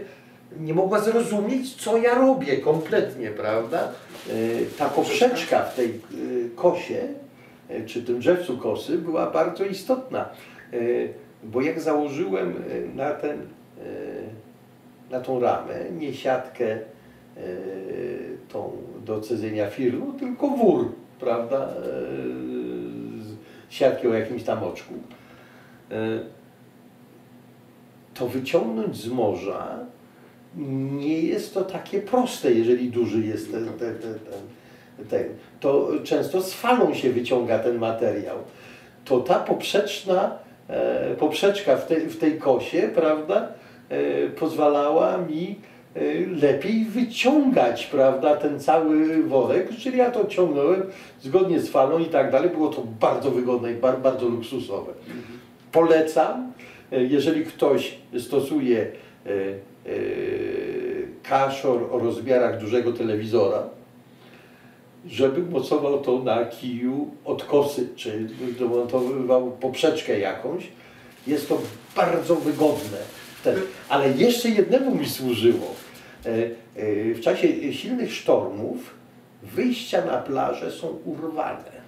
nie mogła zrozumieć, co ja robię kompletnie, prawda? E, Ta poprzeczka? w tej kosie, e, czy tym drzewcu kosy, była bardzo istotna, E, bo jak założyłem e, na ten, e, na tą ramę, nie siatkę e, tą do cedzenia firmu, tylko wór, prawda, e, siatki o jakimś tam oczku. E, to wyciągnąć z morza nie jest to takie proste, jeżeli duży jest ten, ten, ten, ten, ten. To często z falą się wyciąga ten materiał. To ta poprzeczna, e, poprzeczka w tej, w tej kosie, prawda, e, pozwalała mi lepiej wyciągać, prawda, ten cały worek, czyli ja to ciągnąłem zgodnie z falą i tak dalej. Było to bardzo wygodne i bar, bardzo luksusowe. Polecam, e, jeżeli ktoś stosuje e, kaszor o rozmiarach dużego telewizora, żeby mocował to na kiju od kosy, czy domontowywał poprzeczkę jakąś. Jest to bardzo wygodne. Wtedy. Ale jeszcze jednemu mi służyło. E, e, W czasie silnych sztormów wyjścia na plażę są urwane.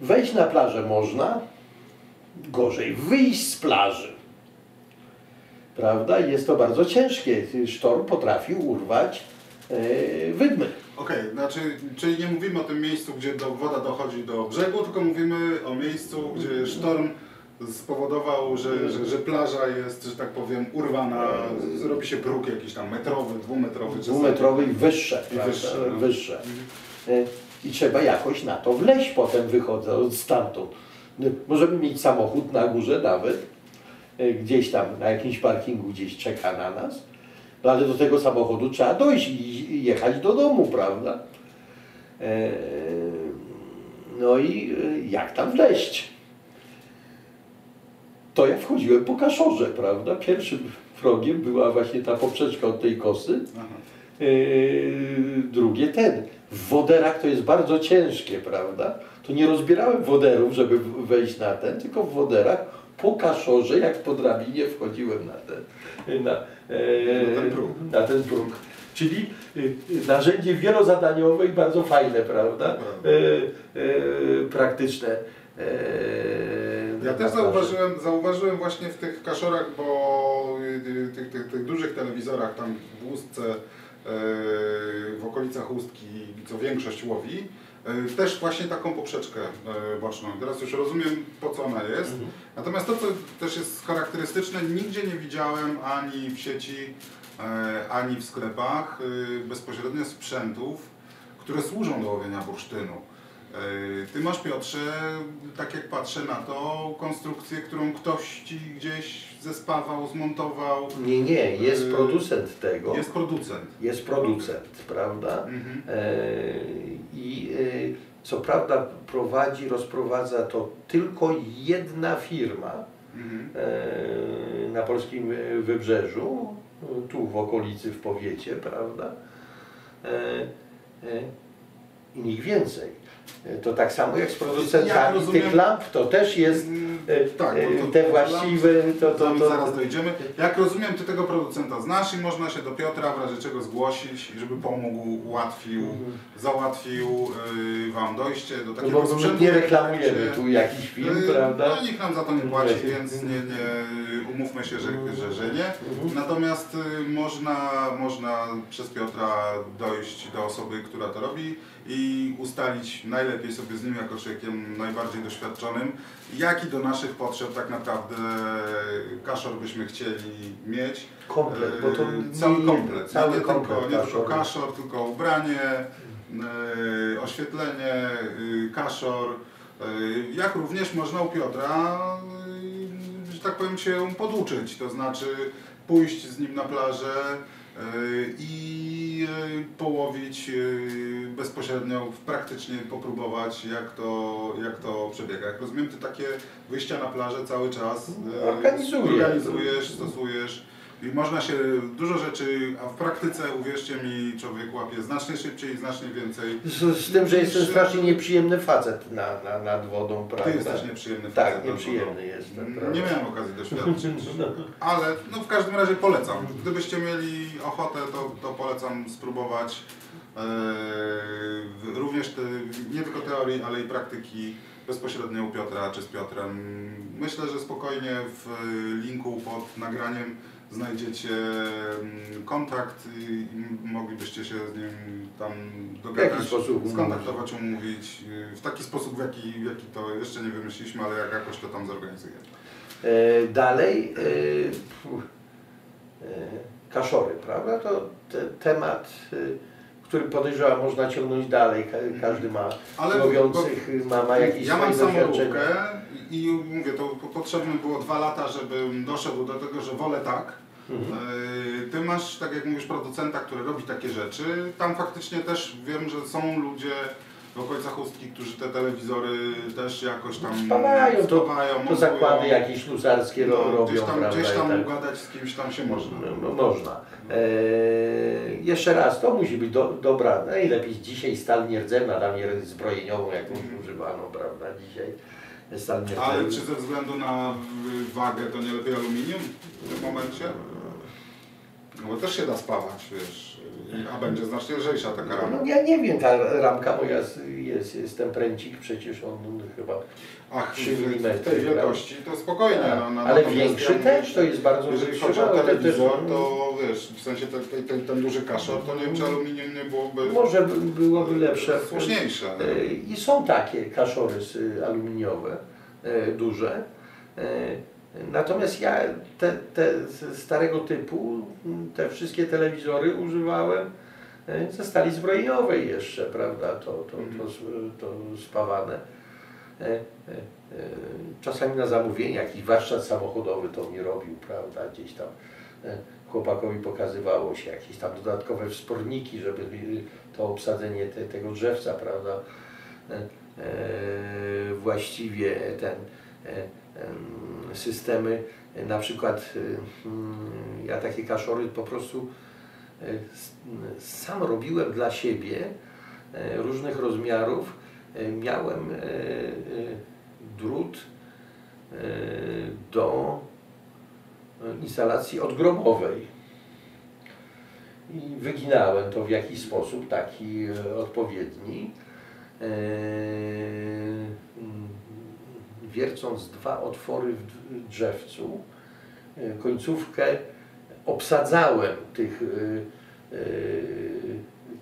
Wejść na plażę można, gorzej wyjść z plaży. Prawda? Jest to bardzo ciężkie. Sztorm potrafił urwać e, wydmy. Okej, znaczy, czyli nie mówimy o tym miejscu, gdzie do, woda dochodzi do brzegu, tylko mówimy o miejscu, gdzie sztorm spowodował, że, że, że plaża jest, że tak powiem, urwana, zrobi się bruk jakiś tam metrowy, dwumetrowy. Dwumetrowy i wyższe. I wyższe, no. wyższe. E, I trzeba jakoś na to wleźć potem wychodząc stamtąd. No, Możemy mieć samochód na górze nawet, e, gdzieś tam na jakimś parkingu gdzieś czeka na nas, no ale do tego samochodu trzeba dojść i jechać do domu, prawda? E, No i e, jak tam wleźć? To ja wchodziłem po kaszorze, prawda? Pierwszym progiem była właśnie ta poprzeczka od tej kosy. Yy, drugie ten. W woderach to jest bardzo ciężkie, prawda? To nie rozbierałem woderów, żeby wejść na ten, tylko w woderach po kaszorze, jak po drabinie wchodziłem na ten, na, e, Na ten próg. na ten próg. Czyli narzędzie wielozadaniowe i bardzo fajne, prawda? Prawda. E, e, praktyczne. E, Ja też zauważyłem, zauważyłem właśnie w tych kaszorach, bo y, tych, tych, tych dużych telewizorach tam w y, w okolicach Ustki, co większość łowi, też właśnie taką poprzeczkę boczną. Teraz już rozumiem po co ona jest. Mhm. Natomiast to, co też jest charakterystyczne, nigdzie nie widziałem ani w sieci, ani w sklepach bezpośrednio sprzętów, które służą do łowienia bursztynu. Yy, Ty masz, Piotrze, tak jak patrzę na to, konstrukcję, którą ktoś ci gdzieś zespawał, zmontował. Nie, nie, jest Yy, producent tego. Jest producent. jest producent, prawda? Mhm. E, I co prawda prowadzi, rozprowadza to tylko jedna firma Mhm. na polskim wybrzeżu, tu w okolicy, w powiecie, prawda? I nikt więcej. To tak samo jak z Ja producentami rozumiem- tych lamp, to też jest Mm, e, tak, bo to- te właściwe, to, to, to, zaraz dojdziemy. Jak rozumiem, ty tego producenta znasz i można się do Piotra w razie czego zgłosić, żeby pomógł, ułatwił, załatwił yy, wam dojście do no takiego bo my sprzętu. nie reklamujemy tu jakiś film, prawda? No nikt nam za to nie płaci, więc nie, nie umówmy się, że, że, że nie. Mhm. Natomiast y, można, można przez Piotra dojść do osoby, która to robi i ustalić najlepiej sobie z nim jako człowiekiem najbardziej doświadczonym, jaki do naszych potrzeb tak naprawdę kaszor byśmy chcieli mieć. Komplet, bo to Yy, cały nie- komplet. Cały nie, komplet tylko, nie tylko kaszor. tylko ubranie, yy, oświetlenie, kaszor. Jak również można u Piotra, że tak powiem, się poduczyć, to znaczy pójść z nim na plażę i yy, połowić yy, bezpośrednio, praktycznie popróbować jak to, jak to przebiega. Jak rozumiem, ty takie wyjścia na plażę cały czas Organizuję. organizujesz, stosujesz. I można się dużo rzeczy, a w praktyce, uwierzcie mi, człowiek łapie znacznie szybciej, znacznie więcej. Z, z tym, że jestem strasznie nieprzyjemny facet na, na, nad wodą, prawda? Ty jesteś nieprzyjemny Tak, facet, nieprzyjemny no. jestem, Nie prawda? miałem okazji doświadczyć, (laughs) No. ale no w każdym razie polecam. Gdybyście mieli ochotę, to, to polecam spróbować Eee, również te, nie tylko teorii, ale i praktyki bezpośrednio u Piotra czy z Piotrem. Myślę, że spokojnie w linku pod nagraniem znajdziecie mm, kontakt i, moglibyście się z nim tam dogadać, skontaktować, umówić y, w taki sposób, w jaki, w jaki to jeszcze nie wymyśliliśmy, ale jak jakoś to tam zorganizujemy. E, Dalej, e, e, kaszory, prawda? To te, temat, e, który podejrzewam można ciągnąć dalej. Ka- Każdy ma Ale mówiących, ma, ma jakieś Ja mam samolubkę i, i mówię, to po- potrzebne było dwa lata, żebym doszedł do tego, że wolę tak. Mhm. Yy, Ty masz, tak jak mówisz, producenta, który robi takie rzeczy. Tam faktycznie też wiem, że są ludzie w okolicach Ustki, którzy te telewizory też jakoś tam Spawają, to- To montują. zakłady jakieś ślusarskie ro, no, robią, gdzieś tam, prawda? gdzieś tam tak. ugadać z kimś tam się można. No, no, można. E, jeszcze raz, to musi być do, dobra, najlepiej dzisiaj stal nierdzewna, tam nie zbrojeniową jakąś używano, prawda, dzisiaj stal. Ale czy ze względu na wagę to nie lepiej aluminium w tym momencie? No bo też się da spawać, wiesz, a będzie znacznie lżejsza taka rama. No ja nie wiem, ta ramka moja jest, jest, jest ten pręcik, przecież on chyba... Ach, w- tej wielkości to spokojnie. No, no, ale natomiast większy ja- też, to jest bardzo Jeżeli chodzi o telewizor, też- to wiesz, w sensie ten, ten, ten, ten duży kaszor, to nie wiem, czy aluminium nie byłoby Może by- byłoby lepsze. słuszniejsze. E, I są takie kaszory aluminiowe, e, duże. Natomiast ja te, te starego typu, m, te wszystkie telewizory używałem e, ze stali zbrojeniowej jeszcze, prawda, to, to, to, s- to spawane. E, e, Czasami na zamówienie jakiś warsztat samochodowy to mi robił, prawda, gdzieś tam chłopakowi pokazywało się jakieś tam dodatkowe wsporniki, żeby to obsadzenie te, tego drzewca, prawda, właściwie ten systemy, na przykład ja takie kaszory po prostu sam robiłem dla siebie różnych rozmiarów. Miałem drut do instalacji odgrobowej. I wyginałem to w jakiś sposób, taki e, odpowiedni. Wiercąc dwa otwory w drzewcu, e, końcówkę obsadzałem tych, e, e,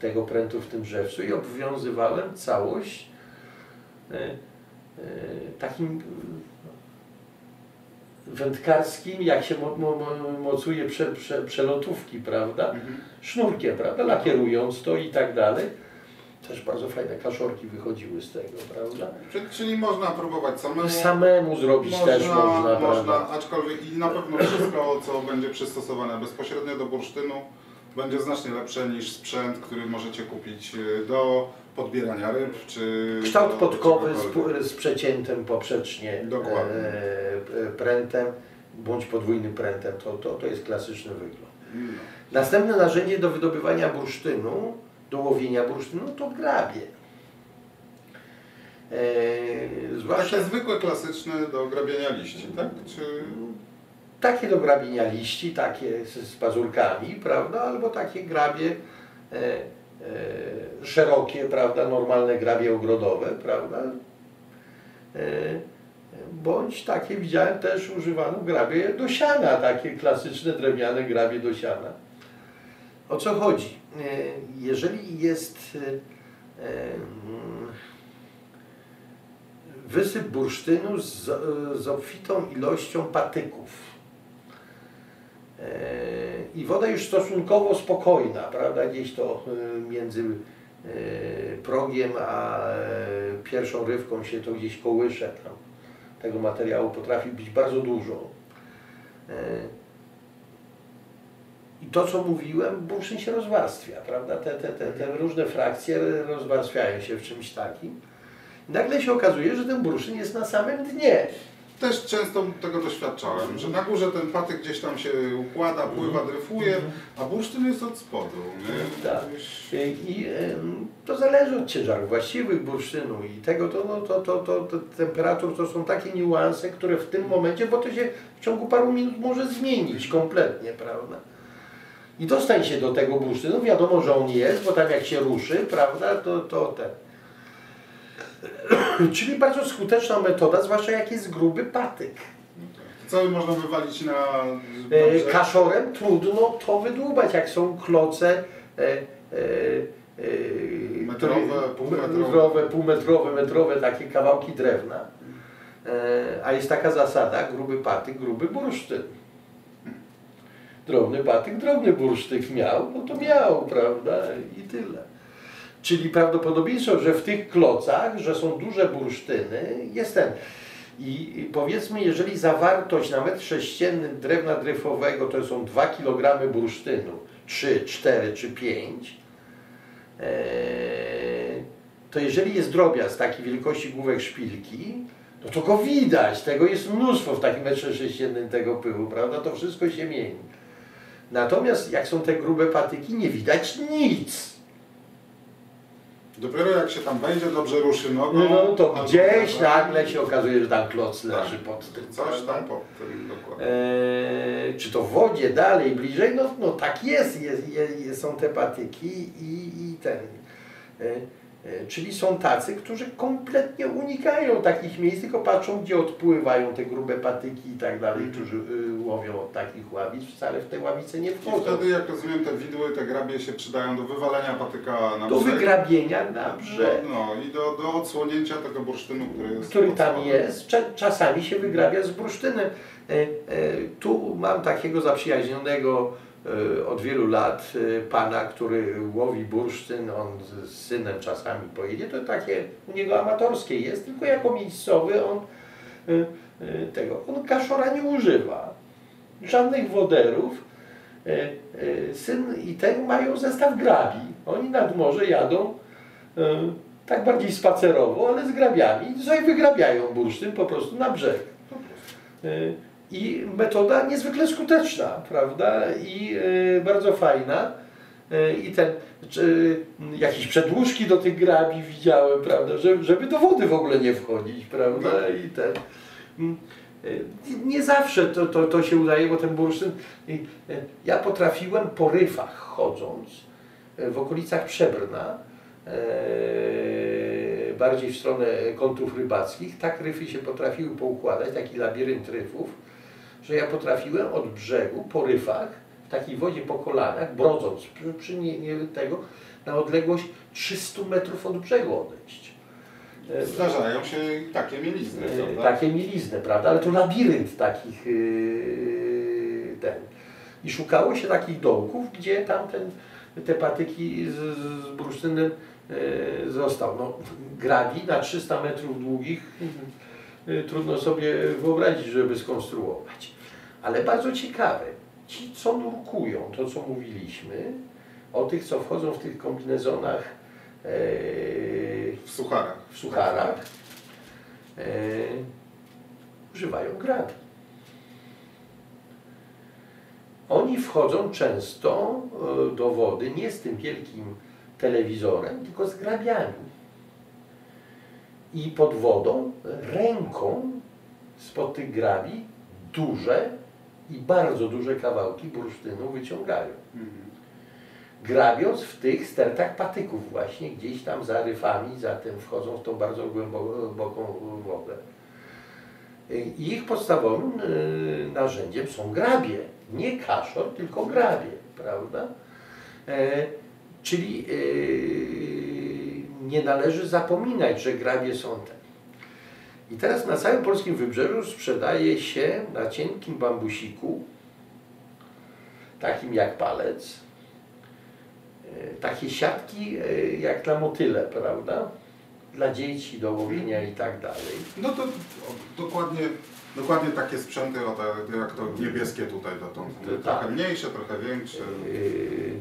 tego prętu w tym drzewcu i obwiązywałem całość takim wędkarskim, jak się mo, mo- mocuje prze, prze, przelotówki, prawda? Mhm. Sznurkiem, prawda? Lakierując to i tak dalej. Też bardzo fajne kaszorki wychodziły z tego, prawda? Czyli, można próbować samemu. Samemu zrobić też można, prawda? aczkolwiek i na pewno wszystko, co będzie przystosowane bezpośrednio do bursztynu, będzie znacznie lepsze niż sprzęt, który możecie kupić y, do podbierania ryb, czy Kształt podkowy z, z przeciętym poprzecznie Dokładnie. e, e, prętem bądź podwójnym prętem. To, to, to jest klasyczny wygląd. No. Następne narzędzie do wydobywania bursztynu, do łowienia bursztynu to grabie. E, zwłaszcza Takie zwykłe, klasyczne do grabienia liści, tak? Czy... takie do grabienia liści, takie z, z pazurkami, prawda? Albo takie grabie e, e, szerokie, prawda? Normalne grabie ogrodowe, prawda? E, bądź takie widziałem też używano grabie do siana, takie klasyczne drewniane grabie do siana. O co chodzi? E, jeżeli jest e, e, wysyp bursztynu z, z obfitą ilością patyków, i woda już stosunkowo spokojna, prawda, gdzieś to między progiem a pierwszą rywką się to gdzieś kołysze, tam tego materiału potrafi być bardzo dużo. I to, co mówiłem, bursztyn się rozwarstwia, prawda, te, te, te, te różne frakcje rozwarstwiają się w czymś takim. I nagle się okazuje, że ten bursztyn jest na samym dnie. Też często tego doświadczałem, że na górze ten patyk gdzieś tam się układa, pływa, dryfuje, a bursztyn jest od spodu. Tak. I to zależy od ciężaru właściwych bursztynu i tego, to, no, to, to, to, to temperatur to są takie niuanse, które w tym momencie, bo to się w ciągu paru minut może zmienić kompletnie, prawda? I dostań się do tego bursztynu, wiadomo, że on jest, bo tam jak się ruszy, prawda, to, to ten. (clears throat) Czyli bardzo skuteczna metoda, zwłaszcza jak jest gruby patyk. Cały można wywalić na... E, brzeg. Kaszorem trudno to wydłubać, jak są kloce e, e, e, Metrowe, półmetrowe. metrowe, półmetrowe, metrowe, takie kawałki drewna. E, a jest taka zasada, gruby patyk, gruby bursztyn. Drobny patyk, drobny bursztyk miał, no to miał, prawda, i tyle. Czyli prawdopodobieństwo, że w tych klocach, że są duże bursztyny, jest ten. I powiedzmy, jeżeli zawartość na metr sześcienny drewna dryfowego to są 2 kg bursztynu, 3, 4 czy 5, to jeżeli jest drobiazg takiej wielkości główek szpilki, no to go widać, tego jest mnóstwo w takim metrze sześciennym tego pyłu, prawda? To wszystko się mieni. Natomiast jak są te grube patyki, nie widać nic. Dopiero jak się tam wejdzie, dobrze ruszy nogą. No to albo gdzieś nogą, nagle się okazuje, że tam kloc Tak. leży pod tym. Coś tam pod tym, dokładnie. Eee, czy to w wodzie dalej, bliżej? No, no tak jest, jest, jest, są te patyki i, i ten. E, e, czyli są tacy, którzy kompletnie unikają takich miejsc, tylko patrzą, gdzie odpływają te grube patyki i tak dalej, którzy y, łowią od takich ławic, wcale w te ławice nie I wchodzą. wtedy, jak rozumiem, te widły, te grabie się przydają do wywalenia patyka na Do brzeg. wygrabienia na brzeg. No, no i do, do odsłonięcia tego bursztynu, który jest który tam jest, cza- czasami się wygrabia z bursztynem. E, e, Tu mam takiego zaprzyjaźnionego e, od wielu lat e, pana, który łowi bursztyn, on z- synem czasami pojedzie, to takie u niego amatorskie jest, tylko jako miejscowy on e, e, tego, on kaszora nie używa, żadnych woderów. E, e, Syn i ten mają zestaw grabi. Oni nad morze jadą e, tak bardziej spacerowo, ale z grabiami. I wygrabiają bursztyn po prostu na brzeg. I metoda niezwykle skuteczna, prawda? I e, bardzo fajna. E, I ten, czy, jakieś przedłużki do tych grabi widziałem, prawda? Żeby, żeby do wody w ogóle nie wchodzić, prawda? I ten. Nie zawsze to, to, to się udaje, bo ten bursztyn. Ja potrafiłem po ryfach chodząc w okolicach Przebrna, bardziej w stronę kątów rybackich, tak ryfy się potrafiły poukładać, taki labirynt ryfów, że ja potrafiłem od brzegu po ryfach, w takiej wodzie po kolanach, brodząc przy, przy nie, nie tego, na odległość 300 metrów od brzegu odejść. E, Zdarzają się i takie mielizny, E, prawda? Takie mielizny, prawda? Ale to labirynt takich yy, ten. I szukało się takich dołków, gdzie tamten, te patyki z, z- z bursztynem yy, został. No, grabi na 300 metrów długich yy, trudno sobie wyobrazić, żeby skonstruować. Ale bardzo ciekawe, ci co nurkują, to co mówiliśmy, o tych co wchodzą w tych kombinezonach yy, W sucharach. w sucharach e, używają grabi. Oni wchodzą często e, do wody nie z tym wielkim telewizorem, tylko z grabiami. I pod wodą ręką spod tych grabi duże i bardzo duże kawałki bursztynu wyciągają Mhm. grabiąc w tych stertach patyków właśnie, gdzieś tam za ryfami, zatem wchodzą w tą bardzo głęboką wodę. Ich podstawowym y, narzędziem są grabie. Nie kaszor, tylko grabie, prawda? E, Czyli y, nie należy zapominać, że grabie są te. I teraz na całym polskim wybrzeżu sprzedaje się na cienkim bambusiku, takim jak palec, e, takie siatki e, jak dla motyle, prawda? Dla dzieci, do łowienia i tak dalej. No to dokładnie, dokładnie takie sprzęty, o te, jak to niebieskie tutaj dotąd. To Trochę tak. mniejsze, trochę większe. Yy,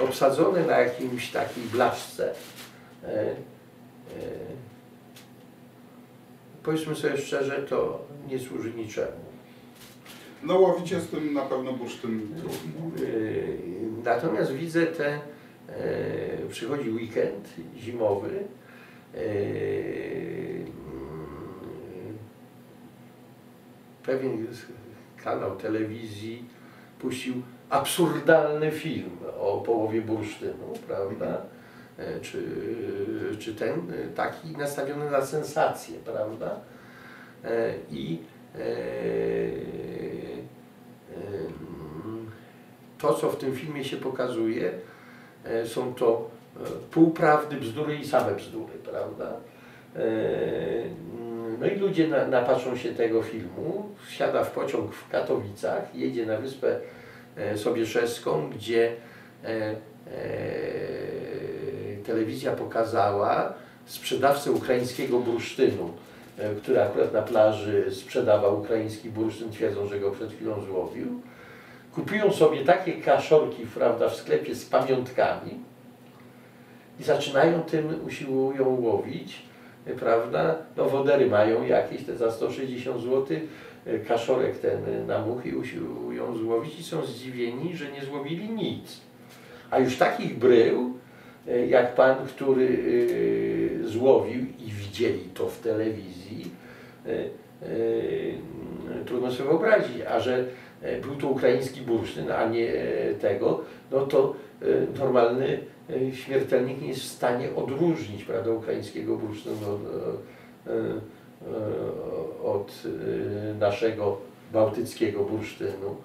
obsadzone na jakimś takiej blaszce. E, e, powiedzmy sobie szczerze, to nie służy niczemu. No łowicie z tym na pewno bursztyn trudno. Yy, Natomiast widzę te, e, przychodzi weekend zimowy, e, mm, pewien kanał telewizji puścił absurdalny film o połowie bursztynu, prawda? E, Czy, czy ten e, taki nastawiony na sensację, prawda? E, I to, co w tym filmie się pokazuje, e, są to e, półprawdy, bzdury i same bzdury, prawda? E, No i ludzie na, napatrzą się tego filmu, wsiada w pociąg w Katowicach, jedzie na wyspę e, Sobieszewską, gdzie e, e, telewizja pokazała sprzedawcę ukraińskiego bursztynu, e, który akurat na plaży sprzedawał ukraiński bursztyn, twierdzą, że go przed chwilą złowił. Kupują sobie takie kaszorki prawda, w sklepie z pamiątkami i zaczynają tym, usiłują łowić, e, prawda, no wodery mają jakieś te za 160 zł, e, kaszorek ten na muchy usiłują złowić i są zdziwieni, że nie złowili nic. A już takich brył, jak pan, który e, złowił i widzieli to w telewizji, e, e, trudno sobie wyobrazić, a że e, był to ukraiński bursztyn, a nie e, tego, no to e, normalny e, śmiertelnik nie jest w stanie odróżnić prawda, ukraińskiego bursztynu od, e, e, e, naszego bałtyckiego bursztynu.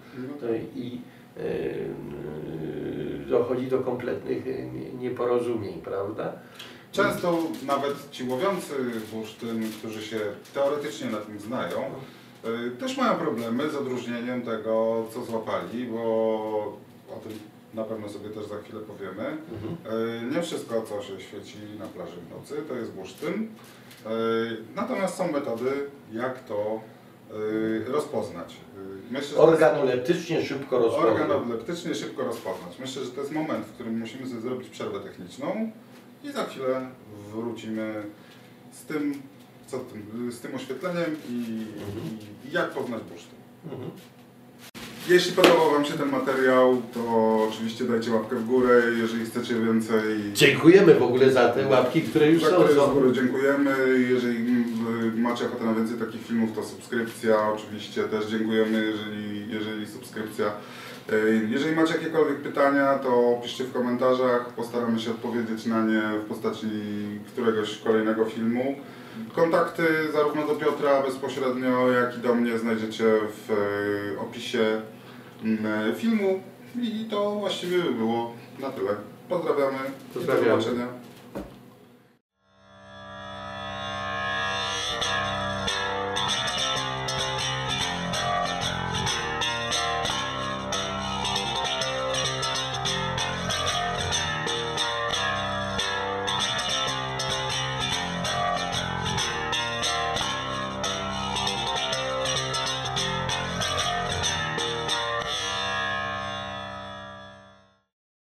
No i e, dochodzi do kompletnych e, nie- nieporozumień, prawda? Często nawet ci łowiący bursztyn, którzy się teoretycznie na tym znają, y, też mają problemy z odróżnieniem tego, co złapali, bo o tym na pewno sobie też za chwilę powiemy. Mhm. Nie wszystko, co się świeci na plaży w nocy, to jest bursztyn. Natomiast są metody, jak to rozpoznać. Y, Myślę, Organoleptycznie szybko rozpoznać. organoleptycznie szybko rozpoznać. Myślę, że to jest moment, w którym musimy sobie zrobić przerwę techniczną i za chwilę wrócimy z tym, co z tym oświetleniem i, i, i jak poznać bursztyn. Mhm. Jeśli podobał Wam się ten materiał, to oczywiście dajcie łapkę w górę, jeżeli chcecie więcej. Dziękujemy w ogóle za te łapki, które już Za są. które z góry dziękujemy. Jeżeli mm, macie ochotę na więcej takich filmów, to subskrypcja. Oczywiście też dziękujemy, jeżeli, jeżeli subskrypcja. Y, Jeżeli macie jakiekolwiek pytania, to piszcie w komentarzach. Postaramy się odpowiedzieć na nie w postaci któregoś kolejnego filmu. Kontakty zarówno do Piotra bezpośrednio, jak i do mnie znajdziecie w y, opisie filmu. I to właściwie by było na tyle. Pozdrawiamy. I do zobaczenia.